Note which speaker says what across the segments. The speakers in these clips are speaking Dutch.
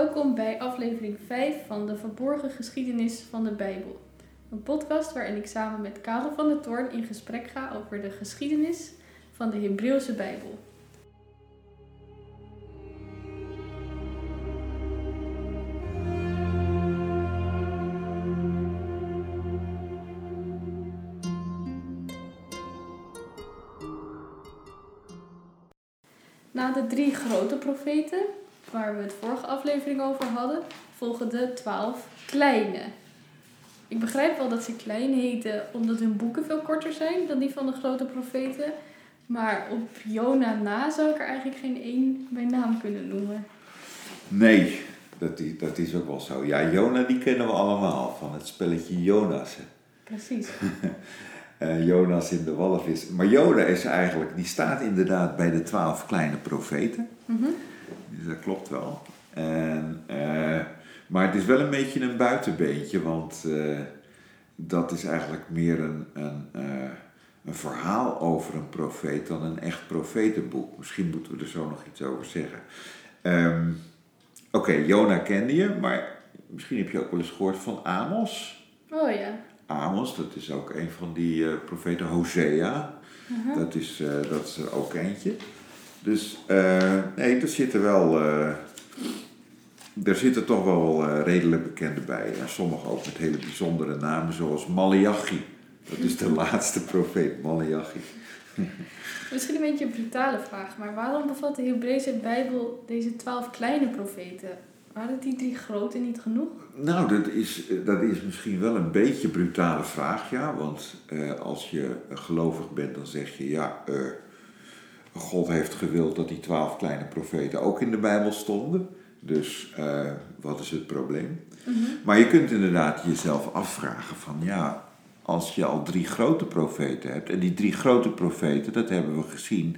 Speaker 1: Welkom bij aflevering 5 van de Verborgen Geschiedenis van de Bijbel. Een podcast waarin ik samen met Karel van der Toorn in gesprek ga over de geschiedenis van de Hebreeuwse Bijbel. Na de drie grote profeten, waar we het vorige aflevering over hadden, volgen de twaalf kleine. Ik begrijp wel dat ze klein heten omdat hun boeken veel korter zijn dan die van de grote profeten. Maar op Jona na zou ik er eigenlijk geen één bij naam kunnen noemen.
Speaker 2: Nee, dat is, dat is ook wel zo. Ja, Jona die kennen we allemaal van het spelletje Jonas.
Speaker 1: Precies.
Speaker 2: Eh, Jonas in de walvis. Maar Jona is eigenlijk, die staat inderdaad bij de twaalf kleine profeten. Dus dat klopt wel. En, eh, maar het is wel een beetje een buitenbeentje, want eh, dat is eigenlijk meer een, een, eh, een verhaal over een profeet dan een echt profetenboek. Misschien moeten we er zo nog iets over zeggen. Ehm, Oké, Jona kende je, maar misschien heb je ook wel eens gehoord van Amos.
Speaker 1: Oh ja.
Speaker 2: Amos, dat is ook een van die profeten, Hosea.
Speaker 1: Mhm.
Speaker 2: Dat, is, dat is er ook eentje. Dus eh, nee, er zitten wel. eh er zitten toch wel eh, redelijk bekende bij. En sommige ook met hele bijzondere namen, zoals Malachi. Dat is de laatste profeet, Malachi.
Speaker 1: Misschien een beetje een brutale vraag, maar waarom bevat de Hebreeuwse Bijbel deze twaalf kleine profeten? Waren die drie grote niet genoeg?
Speaker 2: Nou, dat is, dat is misschien wel een beetje een brutale vraag, ja. Want als je gelovig bent, dan zeg je ja. God heeft gewild dat die twaalf kleine profeten ook in de Bijbel stonden. Dus eh, wat is het probleem? Maar je kunt inderdaad jezelf afvragen van ja, als je al drie grote profeten hebt, en die drie grote profeten, dat hebben we gezien,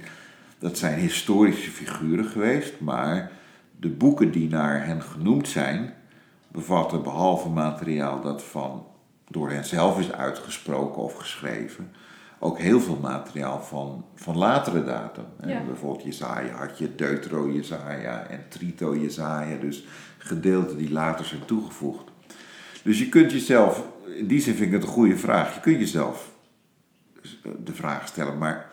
Speaker 2: dat zijn historische figuren geweest, maar de boeken die naar hen genoemd zijn, bevatten behalve materiaal dat van door hen zelf is uitgesproken of geschreven, ook heel veel materiaal van, van latere datum.
Speaker 1: Ja.
Speaker 2: Bijvoorbeeld Jezaja had je Deutero Jezaja en Trito Jezaja, dus gedeelten die later zijn toegevoegd. Dus je kunt jezelf, in die zin vind ik het een goede vraag, je kunt jezelf de vraag stellen, maar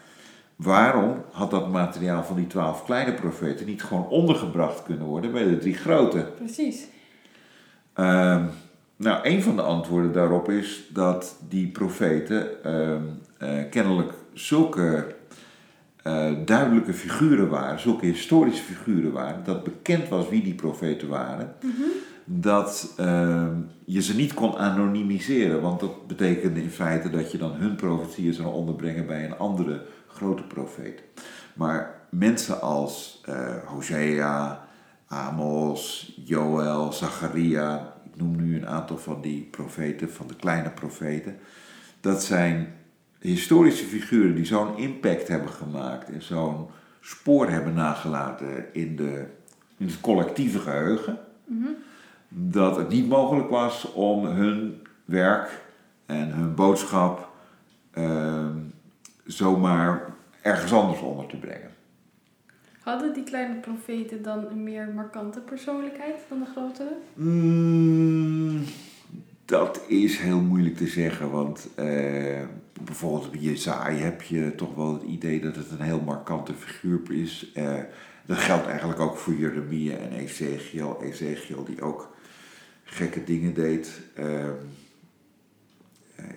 Speaker 2: waarom had dat materiaal van die twaalf kleine profeten niet gewoon ondergebracht kunnen worden bij de drie grote?
Speaker 1: Precies.
Speaker 2: Ehm, nou, een van de antwoorden daarop is dat die profeten ehm, eh, kennelijk zulke eh, duidelijke figuren waren, zulke historische figuren waren, dat bekend was wie die profeten waren, dat ehm, je ze niet kon anonimiseren. Want dat betekende in feite dat je dan hun profetieën zou onderbrengen bij een andere grote profeet. Maar mensen als eh, Hosea, Amos, Joël, Zacharia, noem nu een aantal van die profeten, van de kleine profeten, dat zijn historische figuren die zo'n impact hebben gemaakt en zo'n spoor hebben nagelaten in, de, in het collectieve geheugen, dat het niet mogelijk was om hun werk en hun boodschap ehm, zomaar ergens anders onder te brengen.
Speaker 1: Hadden die kleine profeten dan een meer markante persoonlijkheid dan de grotere?
Speaker 2: Mm, dat is heel moeilijk te zeggen, want eh, bijvoorbeeld bij Jezaja heb je toch wel het idee dat het een heel markante figuur is. Eh, dat geldt eigenlijk ook voor Jeremia en Ezekiel. Ezekiel die ook gekke dingen deed, eh, eh,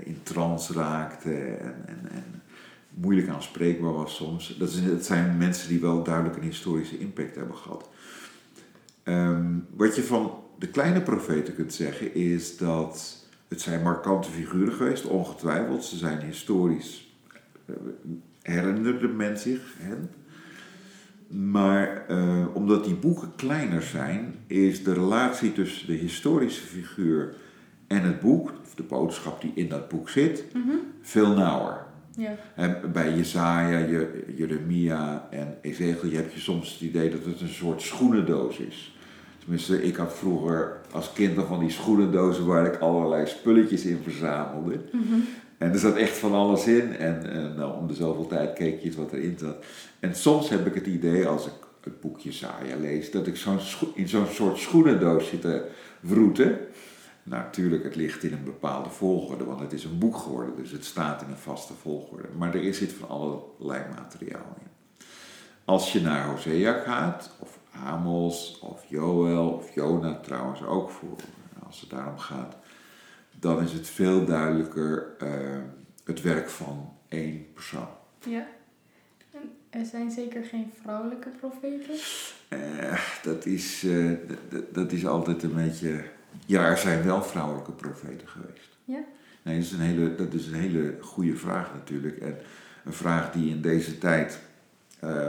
Speaker 2: in trance raakte en, en, en moeilijk aanspreekbaar was soms. Dat, is, dat zijn mensen die wel duidelijk een historische impact hebben gehad. Ehm, wat je van de kleine profeten kunt zeggen is dat het zijn markante figuren geweest, ongetwijfeld. Ze zijn historisch, eh, herinnerde men zich hen. Maar eh, omdat die boeken kleiner zijn, is de relatie tussen de historische figuur en het boek, of de boodschap die in dat boek zit, veel nauwer.
Speaker 1: Ja.
Speaker 2: En bij Jesaja, Je- Jeremia en Ezekiel heb je soms het idee dat het een soort schoenendoos is. Tenminste, ik had vroeger als kind nog van die schoenendozen waar ik allerlei spulletjes in verzamelde. En er zat echt van alles in. En, nou, om de zoveel tijd keek je eens wat erin zat. En soms heb ik het idee, als ik het boek Jesaja lees, dat ik zo'n in zo'n soort schoenendoos zit te vroeten. Natuurlijk, het ligt in een bepaalde volgorde, want het is een boek geworden, dus het staat in een vaste volgorde. Maar er zit van allerlei materiaal in. Als je naar Hosea gaat, of Amos, of Joel, of Jona trouwens ook voor, als het daarom gaat, dan is het veel duidelijker uh, het werk van één persoon.
Speaker 1: Ja. En er zijn zeker geen vrouwelijke profeten?
Speaker 2: Uh, dat, is, uh, dat is altijd een beetje. Ja, er zijn wel vrouwelijke profeten geweest.
Speaker 1: Ja.
Speaker 2: Nee, dat is een hele, dat is een hele goede vraag natuurlijk. En een vraag die in deze tijd uh,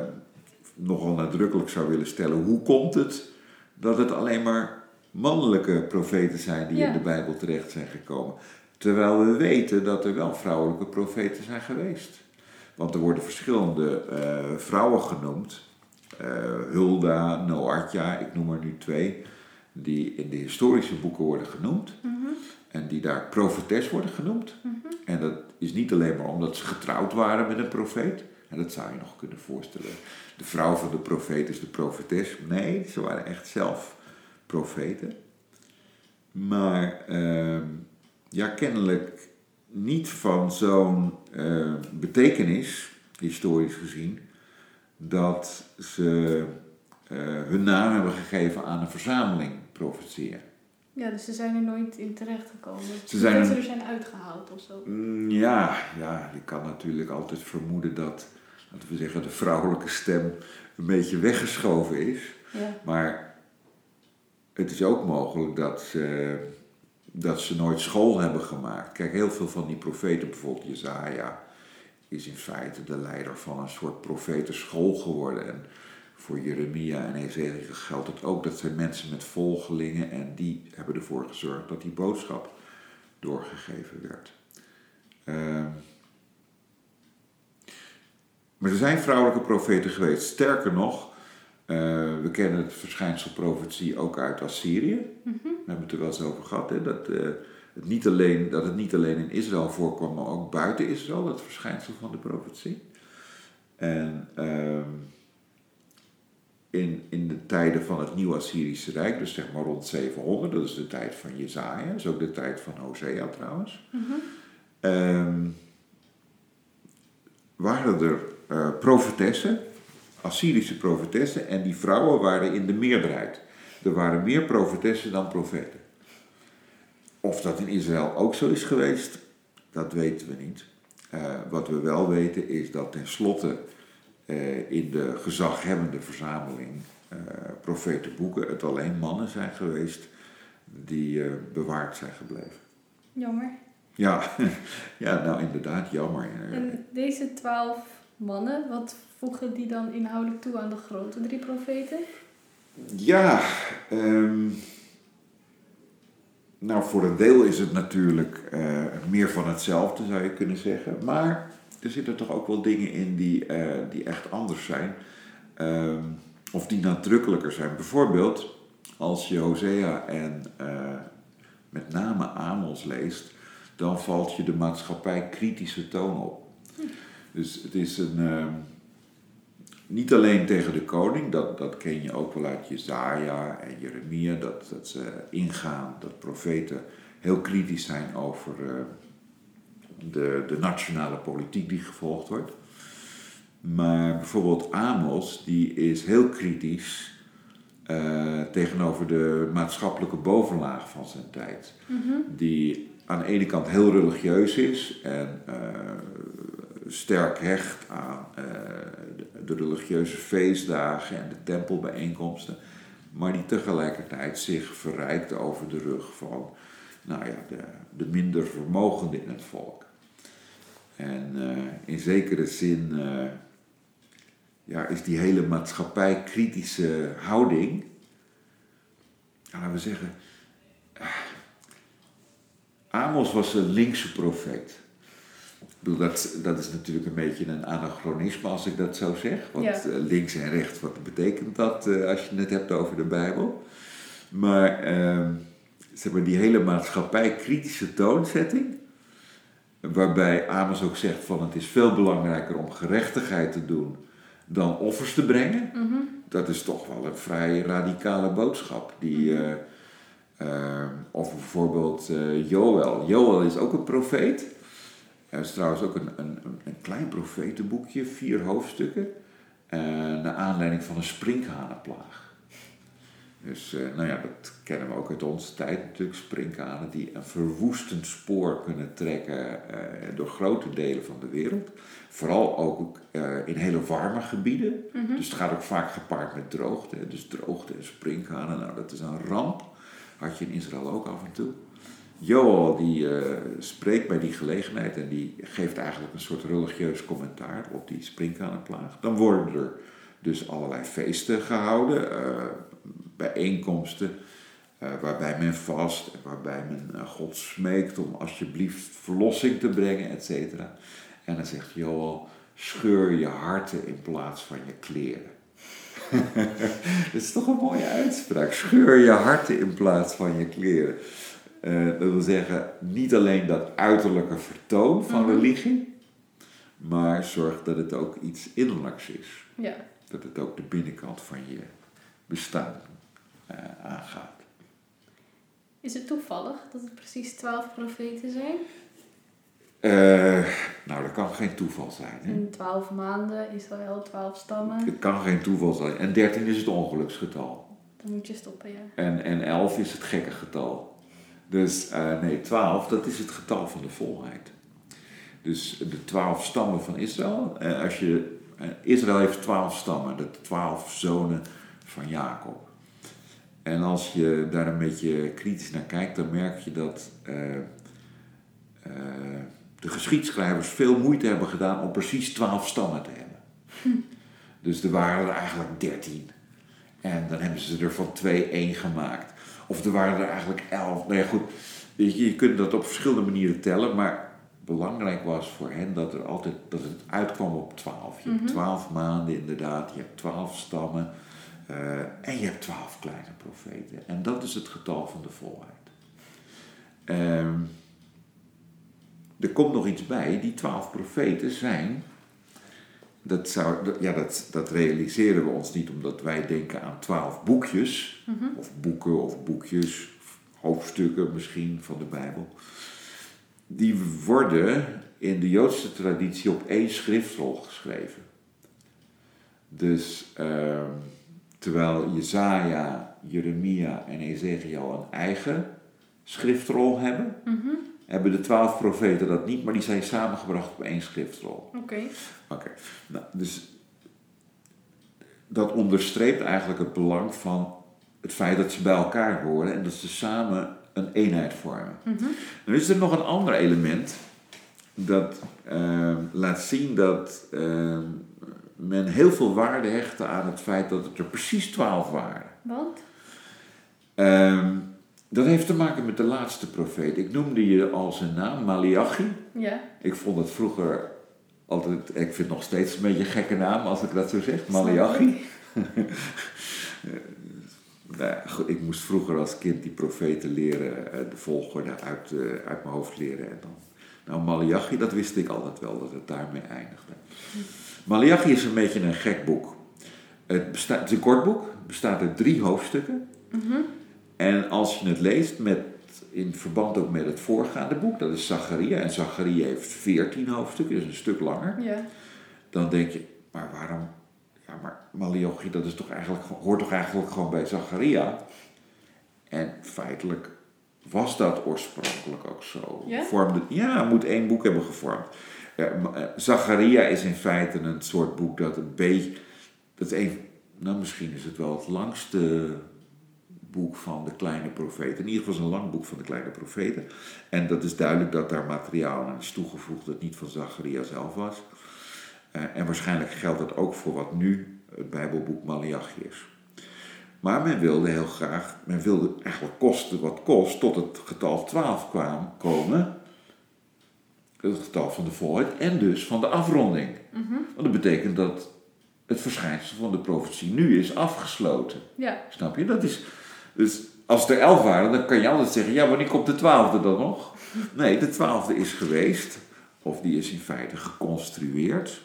Speaker 2: nogal nadrukkelijk zou willen stellen. Hoe komt het dat het alleen maar mannelijke profeten zijn die in de Bijbel terecht zijn gekomen? Terwijl we weten dat er wel vrouwelijke profeten zijn geweest. Want er worden verschillende uh, vrouwen genoemd. Uh, Hulda, Noartja, ik noem er nu twee, die in de historische boeken worden genoemd.
Speaker 1: Mm -hmm.
Speaker 2: En die daar profetes worden genoemd.
Speaker 1: Mm -hmm.
Speaker 2: En dat is niet alleen maar omdat ze getrouwd waren met een profeet. En dat zou je nog kunnen voorstellen. De vrouw van de profeet is de profetes. Nee, ze waren echt zelf profeten. Maar uh, ja, kennelijk niet van zo'n uh, betekenis, historisch gezien, dat ze uh, hun naam hebben gegeven aan een verzameling profeteren.
Speaker 1: Ja, dus ze zijn er nooit in terechtgekomen.
Speaker 2: Ze zijn
Speaker 1: dat ze er zijn uitgehaald of zo.
Speaker 2: Mm, Ja, ja, je kan natuurlijk altijd vermoeden dat, laten we zeggen, de vrouwelijke stem een beetje weggeschoven is.
Speaker 1: Ja.
Speaker 2: Maar het is ook mogelijk dat ze, dat ze nooit school hebben gemaakt. Kijk, heel veel van die profeten, bijvoorbeeld Jezaja, is in feite de leider van een soort profetenschool geworden. En voor Jeremia en Ezekiel geldt het ook. Dat zijn mensen met volgelingen en die hebben ervoor gezorgd dat die boodschap doorgegeven werd. Uh, maar er zijn vrouwelijke profeten geweest. Sterker nog, uh, we kennen het verschijnsel profetie ook uit Assyrië.
Speaker 1: Mm -hmm.
Speaker 2: We hebben het er wel eens over gehad. Hè? Dat, uh, het niet alleen, dat het niet alleen in Israël voorkwam, maar ook buiten Israël, het verschijnsel van de profetie. En uh, in, in de tijden van het Nieuw Assyrische Rijk, dus zeg maar rond 700, dat is de tijd van Jezaja, dat is ook de tijd van Hosea trouwens,
Speaker 1: mm -hmm.
Speaker 2: um, waren er uh, profetessen, Assyrische profetessen, en die vrouwen waren in de meerderheid. Er waren meer profetessen dan profeten. Of dat in Israël ook zo is geweest, dat weten we niet. Uh, wat we wel weten is dat tenslotte in de gezaghebbende verzameling uh, profetenboeken het alleen mannen zijn geweest die bewaard zijn gebleven.
Speaker 1: Jammer.
Speaker 2: Ja, ja, nou inderdaad, jammer.
Speaker 1: En deze twaalf mannen, wat voegen die dan inhoudelijk toe aan de grote drie profeten?
Speaker 2: Ja, um, nou voor een deel is het natuurlijk uh, meer van hetzelfde zou je kunnen zeggen. Maar er zitten toch ook wel dingen in die, uh, die echt anders zijn. Um, of die nadrukkelijker zijn. Bijvoorbeeld als je Hosea en uh, met name Amos leest dan valt je de maatschappij kritische toon op. Dus het is een. Uh, niet alleen tegen de koning, dat, dat ken je ook wel uit Jezaja en Jeremia, dat, dat ze ingaan, dat profeten heel kritisch zijn over uh, de, de nationale politiek die gevolgd wordt. Maar bijvoorbeeld Amos, die is heel kritisch uh, tegenover de maatschappelijke bovenlaag van zijn tijd.
Speaker 1: Mm -hmm.
Speaker 2: Die aan de ene kant heel religieus is en uh, sterk hecht aan uh, de, de, religieuze feestdagen en de tempelbijeenkomsten, maar die tegelijkertijd zich verrijkt over de rug van nou ja, de, de minder vermogenden in het volk. En uh, in zekere zin ja, is die hele maatschappij kritische houding, laten we zeggen, Amos was een linkse profeet. Ik bedoel, dat, dat is natuurlijk een beetje een anachronisme als ik dat zo zeg. Want
Speaker 1: ja.
Speaker 2: links en rechts, wat betekent dat als je het hebt over de Bijbel? Maar, zeg maar die hele maatschappij kritische toonzetting, waarbij Amos ook zegt van het is veel belangrijker om gerechtigheid te doen
Speaker 1: dan
Speaker 2: offers te brengen.
Speaker 1: Mhm.
Speaker 2: Dat is toch wel een vrij radicale boodschap. Die,
Speaker 1: Mhm.
Speaker 2: eh, eh, of bijvoorbeeld uh, Joël. Joël is ook een profeet. Er is trouwens ook een, een, een klein profetenboekje, vier hoofdstukken. Naar aanleiding van een sprinkhanenplaag. Dus uh, nou ja, dat kennen we ook uit onze tijd natuurlijk. Sprinkhanen die een verwoestend spoor kunnen trekken uh, door grote delen van de wereld. Vooral ook in hele warme gebieden.
Speaker 1: Mm -hmm.
Speaker 2: Dus het gaat ook vaak gepaard met droogte. Dus droogte en sprinkhanen, nou dat is een ramp. Had je in Israël ook af en toe. Joel die spreekt bij die gelegenheid en die geeft eigenlijk een soort religieus commentaar op die sprinkhanenplaag. Dan worden er dus allerlei feesten gehouden, bijeenkomsten, uh, waarbij men vast en waarbij men God smeekt om alsjeblieft verlossing te brengen, et cetera. En dan zegt Joel, scheur je harten in plaats van je kleren. dat is toch een mooie uitspraak. Scheur je harten in plaats van je kleren. Uh, dat wil zeggen, niet alleen dat uiterlijke vertoon van
Speaker 1: Mhm.
Speaker 2: religie, maar zorg dat het ook iets innerlijks is.
Speaker 1: Ja.
Speaker 2: Dat het ook de binnenkant van je bestaan uh, aangaat.
Speaker 1: Is het toevallig dat het precies twaalf profeten zijn?
Speaker 2: Uh, nou, dat kan geen toeval zijn. Hè?
Speaker 1: In twaalf maanden, Israël, twaalf stammen.
Speaker 2: Het kan geen toeval zijn. En 13 is het ongeluksgetal.
Speaker 1: Dan moet je stoppen, ja.
Speaker 2: En, en 11 is het gekke getal. Dus uh, nee, 12, dat is het getal van de volheid. Dus de 12 stammen van Israël. Uh, als je, Israël heeft 12 stammen, de 12 zonen van Jacob. En als je daar een beetje kritisch naar kijkt, dan merk je dat de geschiedschrijvers veel moeite hebben gedaan om precies 12 stammen te hebben.
Speaker 1: Hm.
Speaker 2: Dus er waren er eigenlijk 13. En dan hebben ze er van 2 één gemaakt. Of er waren er eigenlijk elf. Nou ja, goed. Je, je kunt dat op verschillende manieren tellen, maar belangrijk was voor hen dat, er altijd, dat het uitkwam op twaalf. Je
Speaker 1: Mhm.
Speaker 2: hebt twaalf maanden inderdaad, je hebt twaalf stammen uh, en je hebt twaalf kleine profeten. En dat is het getal van de volheid. Um, er komt nog iets bij, die twaalf profeten zijn dat, zou, ja, dat, dat realiseren we ons niet omdat wij denken aan twaalf boekjes,
Speaker 1: Mm -hmm.
Speaker 2: of boeken of boekjes, hoofdstukken misschien van de Bijbel. Die worden in de Joodse traditie op één schriftrol geschreven. Dus uh, terwijl Jezaja, Jeremia en Ezekiel een eigen schriftrol hebben,
Speaker 1: Mm -hmm.
Speaker 2: hebben de twaalf profeten dat niet, maar die zijn samengebracht op één schriftrol.
Speaker 1: Oké. Okay.
Speaker 2: Oké, okay. nou, dus dat onderstreept eigenlijk het belang van het feit dat ze bij elkaar horen en dat ze samen een eenheid vormen.
Speaker 1: Mm -hmm.
Speaker 2: Dan is er nog een ander element dat uh, laat zien dat uh, men heel veel waarde hechtte aan het feit dat het er precies twaalf waren.
Speaker 1: Want?
Speaker 2: Uh, dat heeft te maken met de laatste profeet. Ik noemde je al zijn naam, Malachi.
Speaker 1: Ja.
Speaker 2: Ik vond het vroeger altijd, ik vind het nog steeds een beetje een gekke naam als ik dat zo zeg, Malachi. nou, ja, goed, ik moest vroeger als kind die profeten leren, eh, de volgorde uit, uh, uit mijn hoofd leren. En dan, nou, Malachi, dat wist ik altijd wel, dat het daarmee eindigde. Malachi is een beetje een gek boek. Het, bestaat, het is een kort boek, bestaat uit drie hoofdstukken.
Speaker 1: Mm -hmm.
Speaker 2: En als je het leest met, in verband ook met het voorgaande boek, dat is Zacharia. En Zacharia heeft veertien hoofdstukken, dus een stuk langer.
Speaker 1: Ja.
Speaker 2: Dan denk je, maar waarom? Ja, maar Malachi, dat is toch eigenlijk, hoort toch eigenlijk gewoon bij Zacharia? En feitelijk was dat oorspronkelijk ook zo.
Speaker 1: Ja?
Speaker 2: Vormde, ja, moet één boek hebben gevormd. Ja, Zacharia is in feite een soort boek dat een beetje. Dat is een, nou, misschien is het wel het langste boek van de kleine profeten. In ieder geval is een lang boek van de kleine profeten. En dat is duidelijk dat daar materiaal aan is toegevoegd dat niet van Zacharia zelf was. Uh, en waarschijnlijk geldt dat ook voor wat nu het Bijbelboek Malachi is. Maar men wilde heel graag, men wilde eigenlijk kosten wat kost, tot het getal 12 kwam komen. Het getal van de volheid en dus van de afronding.
Speaker 1: Mm -hmm.
Speaker 2: Want dat betekent dat het verschijnsel van de profetie nu is afgesloten.
Speaker 1: Ja.
Speaker 2: Snap je? Dat is, dus als er elf waren, dan kan je altijd zeggen, ja, wanneer komt de twaalfde dan nog? Nee, de twaalfde is geweest, of die is in feite geconstrueerd.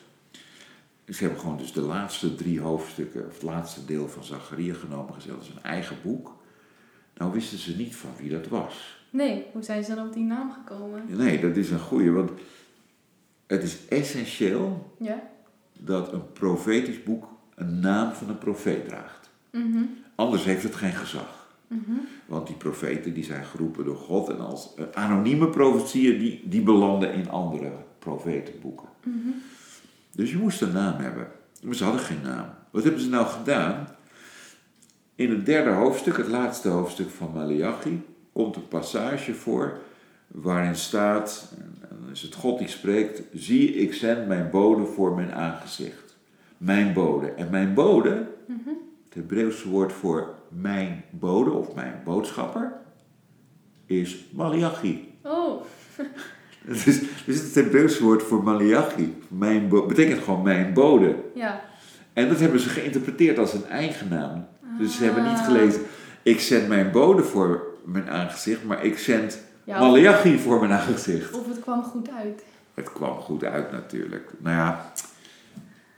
Speaker 2: Ze hebben gewoon dus de laatste drie hoofdstukken, of het laatste deel van Zacharia genomen, gezet als een eigen boek. Nou wisten ze niet van wie dat was.
Speaker 1: Nee, hoe zijn ze dan op die naam gekomen?
Speaker 2: Nee, dat is een goeie, want het is essentieel
Speaker 1: Ja?
Speaker 2: dat een profetisch boek een naam van een profeet draagt.
Speaker 1: Mhm.
Speaker 2: Anders heeft het geen gezag.
Speaker 1: Mhm.
Speaker 2: Want die profeten die zijn geroepen door God en als anonieme profetieën die, die belanden in andere profetenboeken.
Speaker 1: Mhm.
Speaker 2: Dus je moest een naam hebben. Maar ze hadden geen naam. Wat hebben ze nou gedaan? In het derde hoofdstuk, het laatste hoofdstuk van Malachi, komt een passage voor waarin staat, dan is het God die spreekt, zie ik zend mijn bode voor mijn aangezicht. Mijn bode. En mijn bode, het Hebreeuwse woord voor mijn bode of mijn boodschapper, is Malachi.
Speaker 1: Oh,
Speaker 2: Dus, dus het Hebreeuwse woord voor Malachi, mijn betekent gewoon mijn bode.
Speaker 1: ja.
Speaker 2: En dat hebben ze geïnterpreteerd als een eigen naam. Dus ze hebben niet
Speaker 1: Ah.
Speaker 2: gelezen, ik zend mijn bode voor mijn aangezicht, maar ik zend
Speaker 1: Ja,
Speaker 2: Malachi voor mijn aangezicht.
Speaker 1: of het kwam goed uit.
Speaker 2: Het kwam goed uit natuurlijk. Nou ja,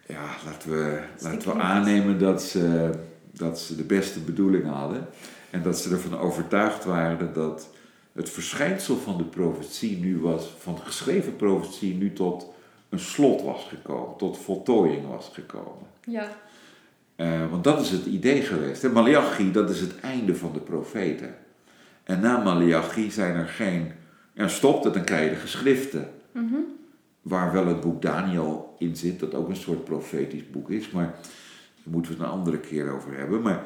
Speaker 2: ja laten, we, laten we aannemen dat ze, dat ze de beste bedoelingen hadden. En dat ze ervan overtuigd waren dat het verschijnsel van de profetie nu was, van de geschreven profetie nu tot een slot was gekomen, tot voltooiing was gekomen.
Speaker 1: Ja.
Speaker 2: Eh, want dat is het idee geweest. hè. Malachi, dat is het einde van de profeten. En na Malachi zijn er geen... Ja, stopt het, dan krijg je de geschriften.
Speaker 1: Mhm.
Speaker 2: Waar wel het boek Daniel in zit, dat ook een soort profetisch boek is. Maar daar moeten we het een andere keer over hebben. Maar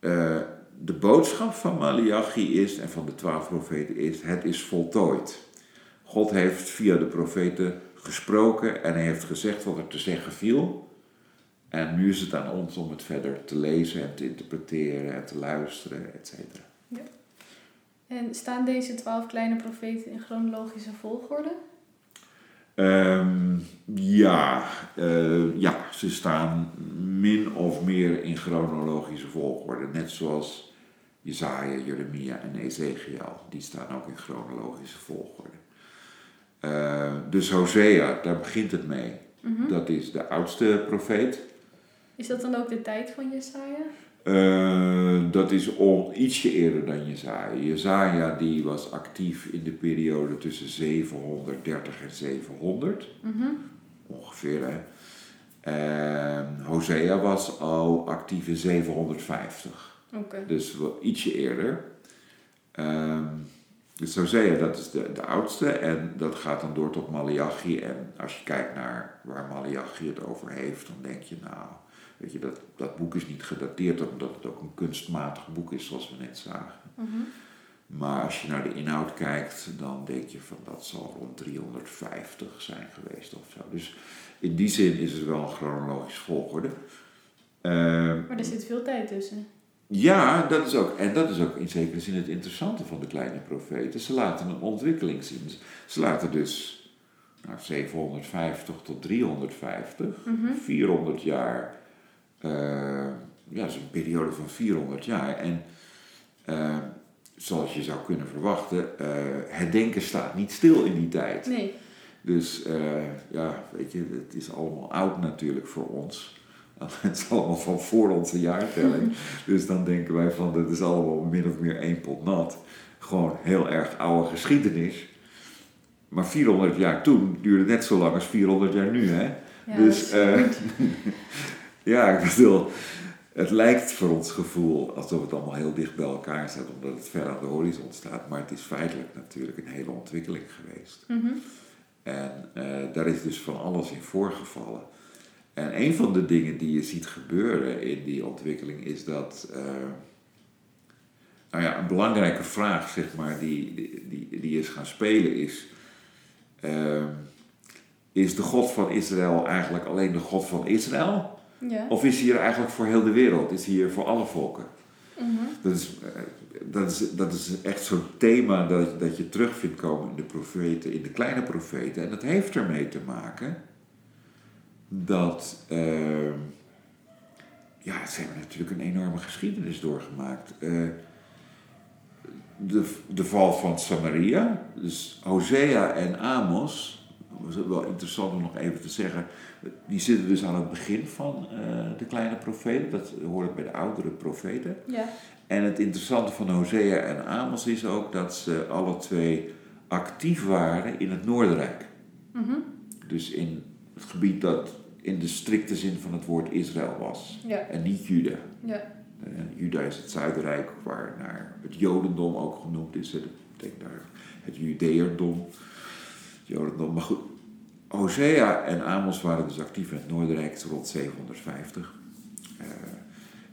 Speaker 2: eh, de boodschap van Malachi is, en van de twaalf profeten is, het is voltooid. God heeft via de profeten gesproken en hij heeft gezegd wat er te zeggen viel. En nu is het aan ons om het verder te lezen en te interpreteren en te luisteren, et cetera.
Speaker 1: En staan deze twaalf kleine profeten in chronologische volgorde?
Speaker 2: Ehm, ja, eh, ja, ze staan min of meer in chronologische volgorde. Net zoals Jezaja, Jeremia en Ezekiel. Die staan ook in chronologische volgorde. Eh, dus Hosea, daar begint het mee.
Speaker 1: Mhm.
Speaker 2: Dat is de oudste profeet.
Speaker 1: Is dat dan ook de tijd van Jesaja?
Speaker 2: Eh, dat is om ietsje eerder dan Jezaja. Jezaja die was actief in de periode tussen 730 en 700.
Speaker 1: Mhm.
Speaker 2: ongeveer. Hè. En Hosea was al actief in 750, Dus wel ietsje eerder. Ehm, dus Hosea, dat is de, de oudste en dat gaat dan door tot Malachi. En als je kijkt naar waar Malachi het over heeft, dan denk je, nou, weet je, dat, dat boek is niet gedateerd omdat het ook een kunstmatig boek is, zoals we net zagen.
Speaker 1: Mhm.
Speaker 2: Maar als je naar de inhoud kijkt, dan denk je van dat zal rond 350 zijn geweest of zo. Dus in die zin is het wel een chronologisch volgorde. Ehm,
Speaker 1: Maar er zit veel tijd tussen.
Speaker 2: Ja, dat is ook, en dat is ook in zekere zin het interessante van de kleine profeten. Ze laten een ontwikkeling zien. Ze laten dus nou, 750 tot 350,
Speaker 1: Mhm.
Speaker 2: 400 jaar, eh, ja, dat is een periode van 400 jaar. En eh, zoals je zou kunnen verwachten, eh, het denken staat niet stil in die tijd.
Speaker 1: Nee.
Speaker 2: Dus ja, weet je, het is allemaal oud natuurlijk voor ons. Het is allemaal van voor onze jaartelling. Dus dan denken wij van, dat is allemaal min of meer één pot nat. Gewoon heel erg oude geschiedenis. Maar 400 jaar toen duurde net zo lang als 400 jaar nu, hè?
Speaker 1: Ja,
Speaker 2: dus
Speaker 1: goed.
Speaker 2: ja, ik bedoel, het lijkt voor ons gevoel alsof het allemaal heel dicht bij elkaar staat, omdat het ver aan de horizon staat. Maar het is feitelijk natuurlijk een hele ontwikkeling geweest.
Speaker 1: Mhm.
Speaker 2: En eh, daar is dus van alles in voorgevallen. En een van de dingen die je ziet gebeuren in die ontwikkeling is dat, eh, nou ja, een belangrijke vraag, zeg maar, die, die, die, is gaan spelen is, eh, is de God van Israël eigenlijk alleen de God van Israël?
Speaker 1: Ja.
Speaker 2: Of is hij er eigenlijk voor heel de wereld? Is hij er voor alle volken?
Speaker 1: Mhm.
Speaker 2: Dat is, eh, dat is, dat is echt zo'n thema dat, dat je terug vindt komen in de profeten, in de kleine profeten. En dat heeft ermee te maken dat, eh, ja, ze hebben natuurlijk een enorme geschiedenis doorgemaakt. Eh, de, de val van Samaria, dus Hosea en Amos, was wel interessant om nog even te zeggen. Die zitten dus aan het begin van eh, de kleine profeten. Dat hoort bij de oudere profeten.
Speaker 1: Ja.
Speaker 2: En het interessante van Hosea en Amos is ook dat ze alle twee actief waren in het Noorderrijk.
Speaker 1: Mhm.
Speaker 2: Dus in het gebied dat in de strikte zin van het woord Israël was.
Speaker 1: Ja.
Speaker 2: En niet Juda.
Speaker 1: Ja.
Speaker 2: Eh, Juda is het Zuiderrijk, waar naar het Jodendom ook genoemd is. Dat betekent daar het Judeërdom, het Jodendom. Maar goed, Hosea en Amos waren dus actief in het Noorderrijk rond 750. Eh,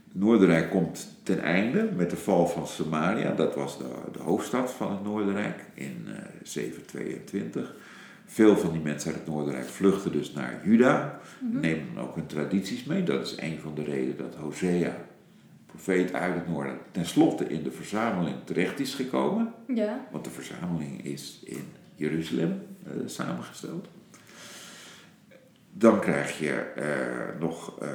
Speaker 2: het Noorderrijk komt ten einde met de val van Samaria. Dat was de, de hoofdstad van het Noorderrijk in eh 722. Veel van die mensen uit het Noorderrijk vluchten dus naar Juda. Nemen dan ook hun tradities mee. Dat is een van de redenen dat Hosea, profeet uit het noorden, tenslotte in de verzameling terecht is gekomen.
Speaker 1: Ja.
Speaker 2: Want de verzameling is in Jeruzalem eh, samengesteld. Dan krijg je eh, nog, eh,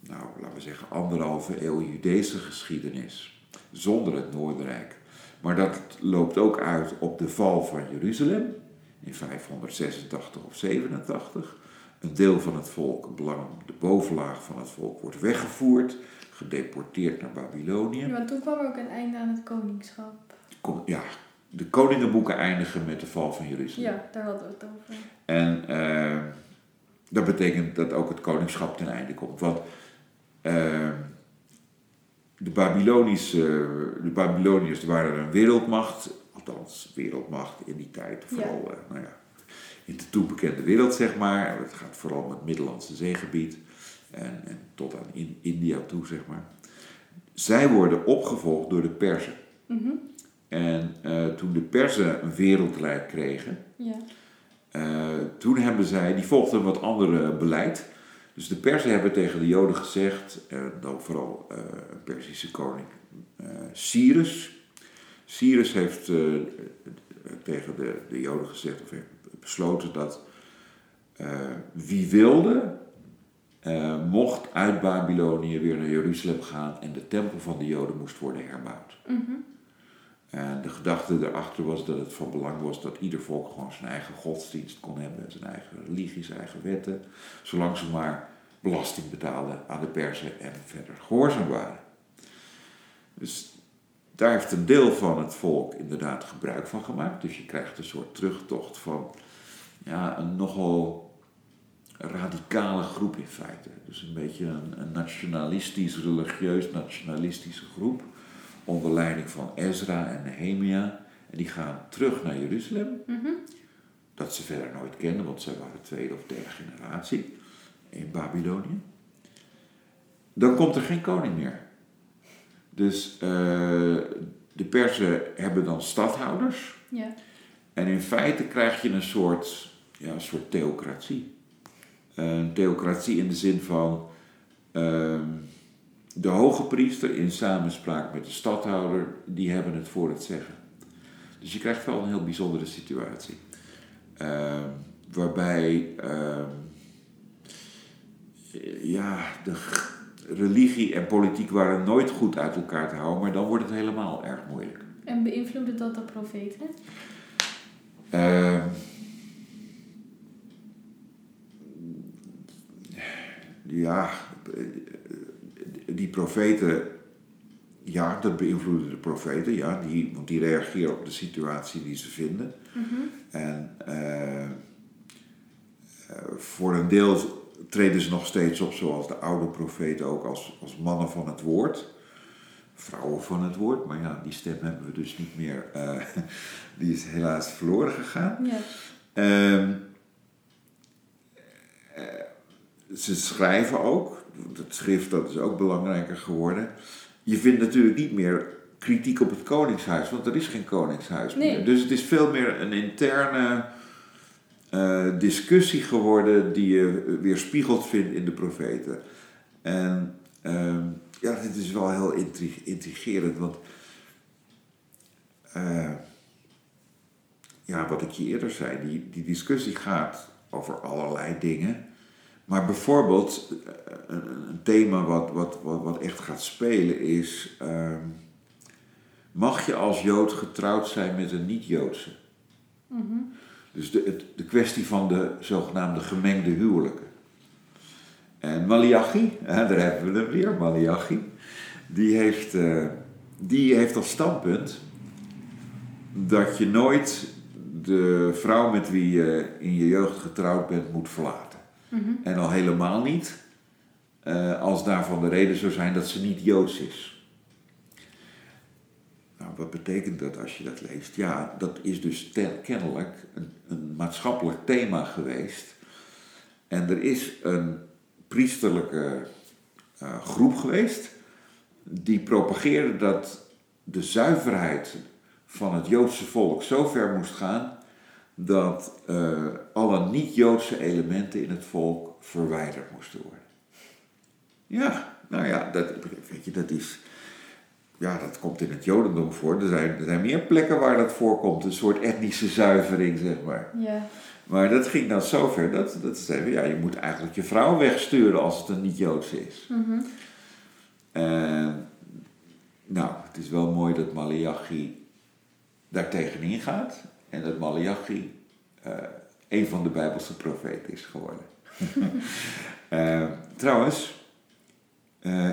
Speaker 2: nou laten we zeggen, anderhalve eeuw Judese geschiedenis zonder het Noorderrijk. Maar dat loopt ook uit op de val van Jeruzalem in 586 of 87. Een deel van het volk, de bovenlaag van het volk, wordt weggevoerd, gedeporteerd naar Babylonië.
Speaker 1: ja. Maar toen kwam er ook een einde aan het koningschap.
Speaker 2: Kom- ja, de koningenboeken eindigen met de val van Jeruzalem.
Speaker 1: Ja, daar hadden we het over.
Speaker 2: En eh, dat betekent dat ook het koningschap ten einde komt. Want eh, de, Babylonische, de Babyloniërs waren een wereldmacht, althans wereldmacht in die tijd, vooral eh, nou ja, in de toen bekende wereld zeg maar. Het gaat vooral om het Middellandse zeegebied en, en tot aan in, India toe zeg maar. Zij worden opgevolgd door de Perzen.
Speaker 1: Mhm.
Speaker 2: En eh, toen de Perzen een wereldrijk kregen,
Speaker 1: Ja.
Speaker 2: eh, toen hebben zij, die volgden een wat andere beleid. Dus de Persen hebben tegen de Joden gezegd, en dan vooral eh, een Persische koning, Cyrus. Cyrus heeft eh, tegen de, de Joden gezegd, of heeft besloten dat eh, wie wilde, eh, mocht uit Babylonië weer naar Jeruzalem gaan en de tempel van de Joden moest worden herbouwd.
Speaker 1: Mhm.
Speaker 2: En de gedachte daarachter was dat het van belang was dat ieder volk gewoon zijn eigen godsdienst kon hebben, zijn eigen religie, zijn eigen wetten, zolang ze maar belasting betaalden aan de Persen en verder gehoorzaam waren. Dus daar heeft een deel van het volk inderdaad gebruik van gemaakt. Dus je krijgt een soort terugtocht van ja, een nogal radicale groep in feite. Dus een beetje een, een nationalistisch, religieus nationalistische groep onder leiding van Ezra en Nehemia. En die gaan terug naar Jeruzalem,
Speaker 1: Mhm.
Speaker 2: dat ze verder nooit kenden, want zij waren tweede of derde generatie in Babylonië. Dan komt er geen koning meer. Dus eh, de Persen hebben dan stadhouders.
Speaker 1: Ja.
Speaker 2: En in feite krijg je een soort, ja, een soort theocratie. Een theocratie in de zin van ehm, de hoge priester in samenspraak met de stadhouder, die hebben het voor het zeggen. Dus je krijgt wel een heel bijzondere situatie. Ehm, waarbij ehm, ja, de religie en politiek waren nooit goed uit elkaar te houden, maar dan wordt het helemaal erg moeilijk.
Speaker 1: En beïnvloedde dat de profeten?
Speaker 2: Ehm, ja, die profeten, ja, dat beïnvloeden de profeten, ja, die, want die reageren op de situatie die ze vinden.
Speaker 1: Mhm.
Speaker 2: En eh, voor een deel treden ze nog steeds op zoals de oude profeten ook als, als mannen van het woord. Vrouwen van het woord, maar ja, die stem hebben we dus niet meer. eh, die is helaas verloren gegaan.
Speaker 1: Ja.
Speaker 2: Ehm, eh, ze schrijven ook, het schrift dat is ook belangrijker geworden. Je vindt natuurlijk niet meer kritiek op het koningshuis, want er is geen koningshuis
Speaker 1: Nee.
Speaker 2: meer. Dus het is veel meer een interne eh, discussie geworden die je weerspiegeld vindt in de profeten. En ehm, ja, dit is wel heel intri- intrigerend, want eh, ja, wat ik je eerder zei, die, die discussie gaat over allerlei dingen. Maar bijvoorbeeld, eh, een, thema wat, wat, wat, echt gaat spelen is: ehm, mag je als Jood getrouwd zijn met een niet-Joodse?
Speaker 1: Mhm.
Speaker 2: Dus de, het, de kwestie van de zogenaamde gemengde huwelijken. En Malachi, hè, daar hebben we hem weer, Malachi, die heeft, eh, die heeft als standpunt dat je nooit de vrouw met wie je in je jeugd getrouwd bent moet verlaten.
Speaker 1: Mhm.
Speaker 2: En al helemaal niet eh, als daarvan de reden zou zijn dat ze niet joods is. Nou, wat betekent dat als je dat leest? Ja, dat is dus ten- kennelijk een, een maatschappelijk thema geweest. En er is een priesterlijke eh, groep geweest die propageerde dat de zuiverheid van het Joodse volk zo ver moest gaan dat eh, alle niet-Joodse elementen in het volk verwijderd moesten worden. Ja, nou ja, dat, weet je, dat is. Ja, dat komt in het Jodendom voor. Er zijn, er zijn meer plekken waar dat voorkomt, een soort etnische zuivering, zeg maar.
Speaker 1: Ja.
Speaker 2: Maar dat ging dan zover dat, dat ze zeiden, ja, je moet eigenlijk je vrouw wegsturen als het een niet-Joods is.
Speaker 1: Mhm.
Speaker 2: En, nou, het is wel mooi dat Malachi daar tegenin gaat. En dat Malachi eh, een van de Bijbelse profeten is geworden. Eh, trouwens, eh,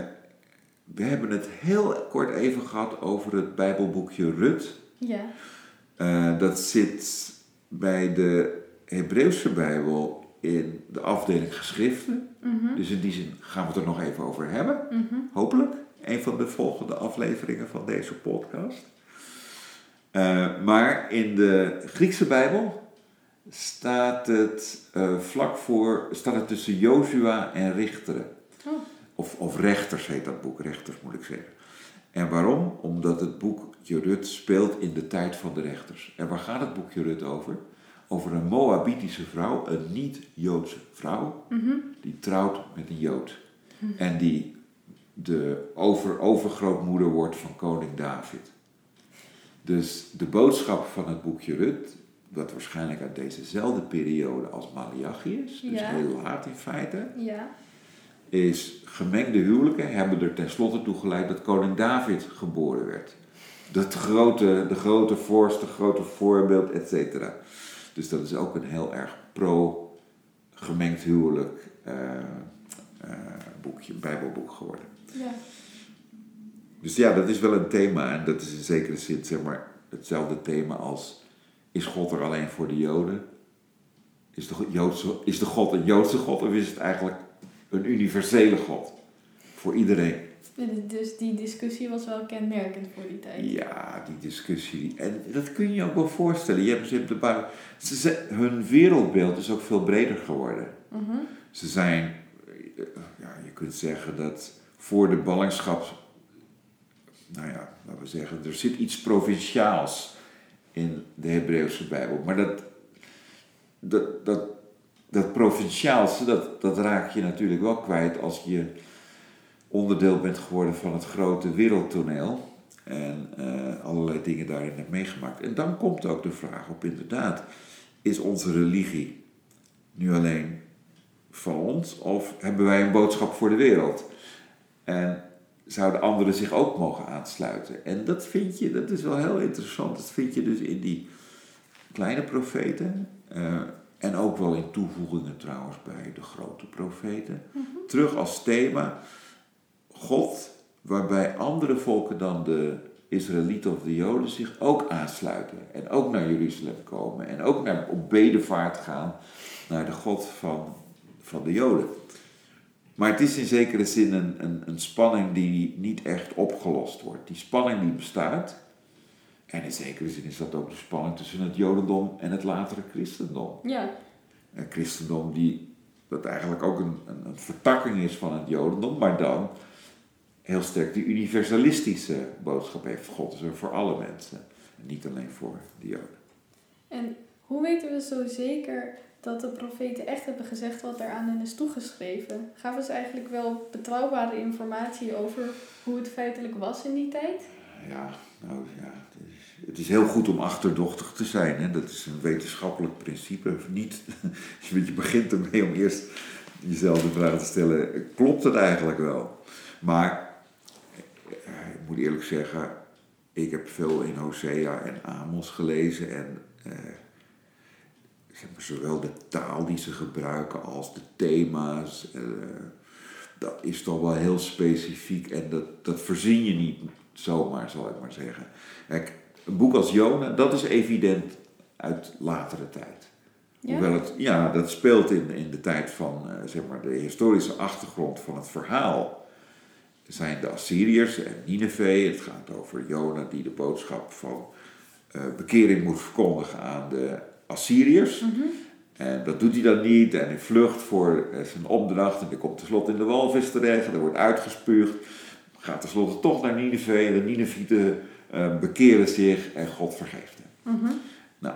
Speaker 2: we hebben het heel kort even gehad over het Bijbelboekje Rut.
Speaker 1: Ja.
Speaker 2: Eh, dat zit bij de Hebreeuwse Bijbel in de afdeling geschriften.
Speaker 1: Mhm.
Speaker 2: Dus in die zin gaan we het er nog even over hebben.
Speaker 1: Mhm.
Speaker 2: Hopelijk. Een van de volgende afleveringen van deze podcast. Eh, maar in de Griekse Bijbel staat het eh, vlak voor, staat het tussen Jozua en Richteren.
Speaker 1: Oh.
Speaker 2: Of, of Rechters heet dat boek, Rechters moet ik zeggen. En waarom? Omdat het boekje Rut speelt in de tijd van de rechters. En waar gaat het boekje Rut over? Over een Moabitische vrouw, een niet-Joodse vrouw,
Speaker 1: Mhm.
Speaker 2: die trouwt met een Jood. En die de over, overgrootmoeder wordt van koning David. Dus de boodschap van het boekje Rut, dat waarschijnlijk uit dezezelfde periode als Malachi is, dus
Speaker 1: Ja.
Speaker 2: heel laat in feite,
Speaker 1: Ja.
Speaker 2: Is gemengde huwelijken hebben er tenslotte toe geleid dat koning David geboren werd. Dat grote, de grote vorst, de grote voorbeeld, et cetera. Dus dat is ook een heel erg pro-gemengd huwelijk eh, eh, boekje, bijbelboek geworden.
Speaker 1: Ja.
Speaker 2: Dus ja, dat is wel een thema en dat is in zekere zin zeg maar hetzelfde thema als is God er alleen voor de Joden? Is de, Joodse, is de God een Joodse God of is het eigenlijk een universele God? Voor iedereen.
Speaker 1: En Dus die discussie was wel kenmerkend voor die tijd.
Speaker 2: Ja, die discussie. En dat kun je je ook wel voorstellen. Je hebt, ze hebben de ze, ze- hun wereldbeeld is ook veel breder geworden.
Speaker 1: Mhm.
Speaker 2: Ze zijn, eh, ja, je kunt zeggen dat voor de ballingschap, nou ja, laten we zeggen, er zit iets provinciaals in de Hebreeuwse Bijbel. Maar dat, dat, dat, dat provinciaalse, dat, dat raak je natuurlijk wel kwijt als je onderdeel bent geworden van het grote wereldtoneel. En eh, allerlei dingen daarin hebt meegemaakt. En dan komt ook de vraag op inderdaad, is onze religie nu alleen van ons of hebben wij een boodschap voor de wereld? En zouden anderen zich ook mogen aansluiten? En dat vind je, dat is wel heel interessant. Dat vind je dus in die kleine profeten. eh, en ook wel in toevoegingen trouwens bij de grote profeten. Terug als thema. God, waarbij andere volken dan de Israëlieten of de Joden zich ook aansluiten. En ook naar Jeruzalem komen. En ook naar, op bedevaart gaan naar de God van, van de Joden. Maar het is in zekere zin een, een, een spanning die niet echt opgelost wordt. Die spanning die bestaat. En in zekere zin is dat ook de spanning tussen het Jodendom en het latere christendom.
Speaker 1: Ja.
Speaker 2: Een christendom die dat eigenlijk ook een, een, een vertakking is van het Jodendom, maar dan heel sterk die universalistische boodschap heeft. God is er voor alle mensen. En niet alleen voor de Joden.
Speaker 1: En hoe weten we zo zeker dat de profeten echt hebben gezegd wat er aan hen is toegeschreven? Gaven ze eigenlijk wel betrouwbare informatie over hoe het feitelijk was in die tijd?
Speaker 2: Ja, nou ja, het is, heel goed om achterdochtig te zijn. Hè? Dat is een wetenschappelijk principe. Niet, je begint ermee om eerst jezelf de vraag te stellen, klopt het eigenlijk wel? Maar eh, ik moet eerlijk zeggen, ik heb veel in Hosea en Amos gelezen en eh, zowel de taal die ze gebruiken als de thema's. eh, dat is toch wel heel specifiek en dat, dat verzin je niet zomaar, zal ik maar zeggen. Kijk, een boek als Jona, dat is evident uit latere tijd.
Speaker 1: Ja?
Speaker 2: Hoewel het, ja, dat speelt in, in de tijd van eh, zeg maar de historische achtergrond van het verhaal. Er zijn de Assyriërs en Nineveh. Het gaat over Jona die de boodschap van eh, bekering moet verkondigen aan de Assyriërs.
Speaker 1: Mhm.
Speaker 2: En dat doet hij dan niet en hij vlucht voor eh, zijn opdracht en hij komt tenslotte in de walvis terecht en er wordt uitgespuugd. Gaat tenslotte toch naar Nineveh en de Ninevieten eh, bekeren zich en God vergeeft hem.
Speaker 1: Mhm.
Speaker 2: Nou,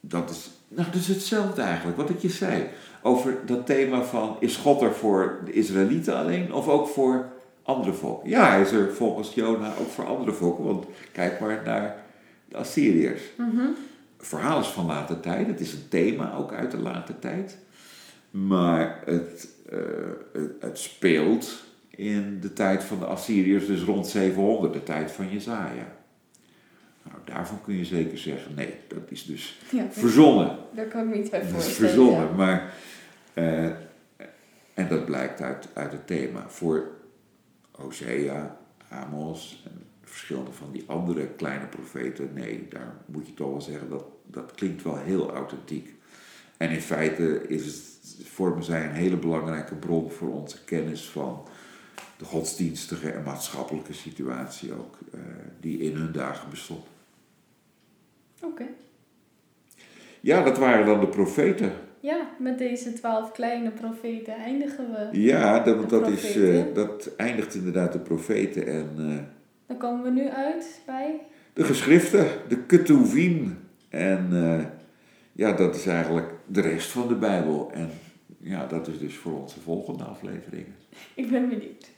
Speaker 2: dat is, nou, is hetzelfde eigenlijk, wat ik je zei. Over dat thema van, is God er voor de Israëlieten alleen of ook voor andere volken? Ja, hij is er volgens Jona ook voor andere volken, want kijk maar naar de Assyriërs. Het verhaal is van late tijd, het is een thema ook uit de late tijd. Maar het, eh, het, het speelt in de tijd van de Assyriërs, dus rond 700, de tijd van Jezaja. Nou, daarvan kun je zeker zeggen, nee, dat is dus
Speaker 1: Ja,
Speaker 2: verzonnen.
Speaker 1: daar kan ik me iets bij
Speaker 2: Dat is
Speaker 1: voorstellen.
Speaker 2: verzonnen,
Speaker 1: ja.
Speaker 2: maar... eh, en dat blijkt uit, uit het thema. Voor Hosea, Amos en verschillende van die andere kleine profeten, nee, daar moet je toch wel zeggen, dat, dat klinkt wel heel authentiek. En in feite is het, vormen zij een hele belangrijke bron voor onze kennis van de godsdienstige en maatschappelijke situatie ook, eh, die in hun dagen bestond.
Speaker 1: Oké.
Speaker 2: Ja, dat waren dan de profeten.
Speaker 1: Ja, met deze twaalf kleine profeten eindigen we.
Speaker 2: Ja, dat, dat, is, eh, dat eindigt inderdaad de profeten en eh,
Speaker 1: Dan komen we nu uit bij...
Speaker 2: de geschriften, de Ketuvim. En eh, ja, dat is eigenlijk de rest van de Bijbel. En ja, dat is dus voor onze volgende afleveringen.
Speaker 1: Ik ben benieuwd.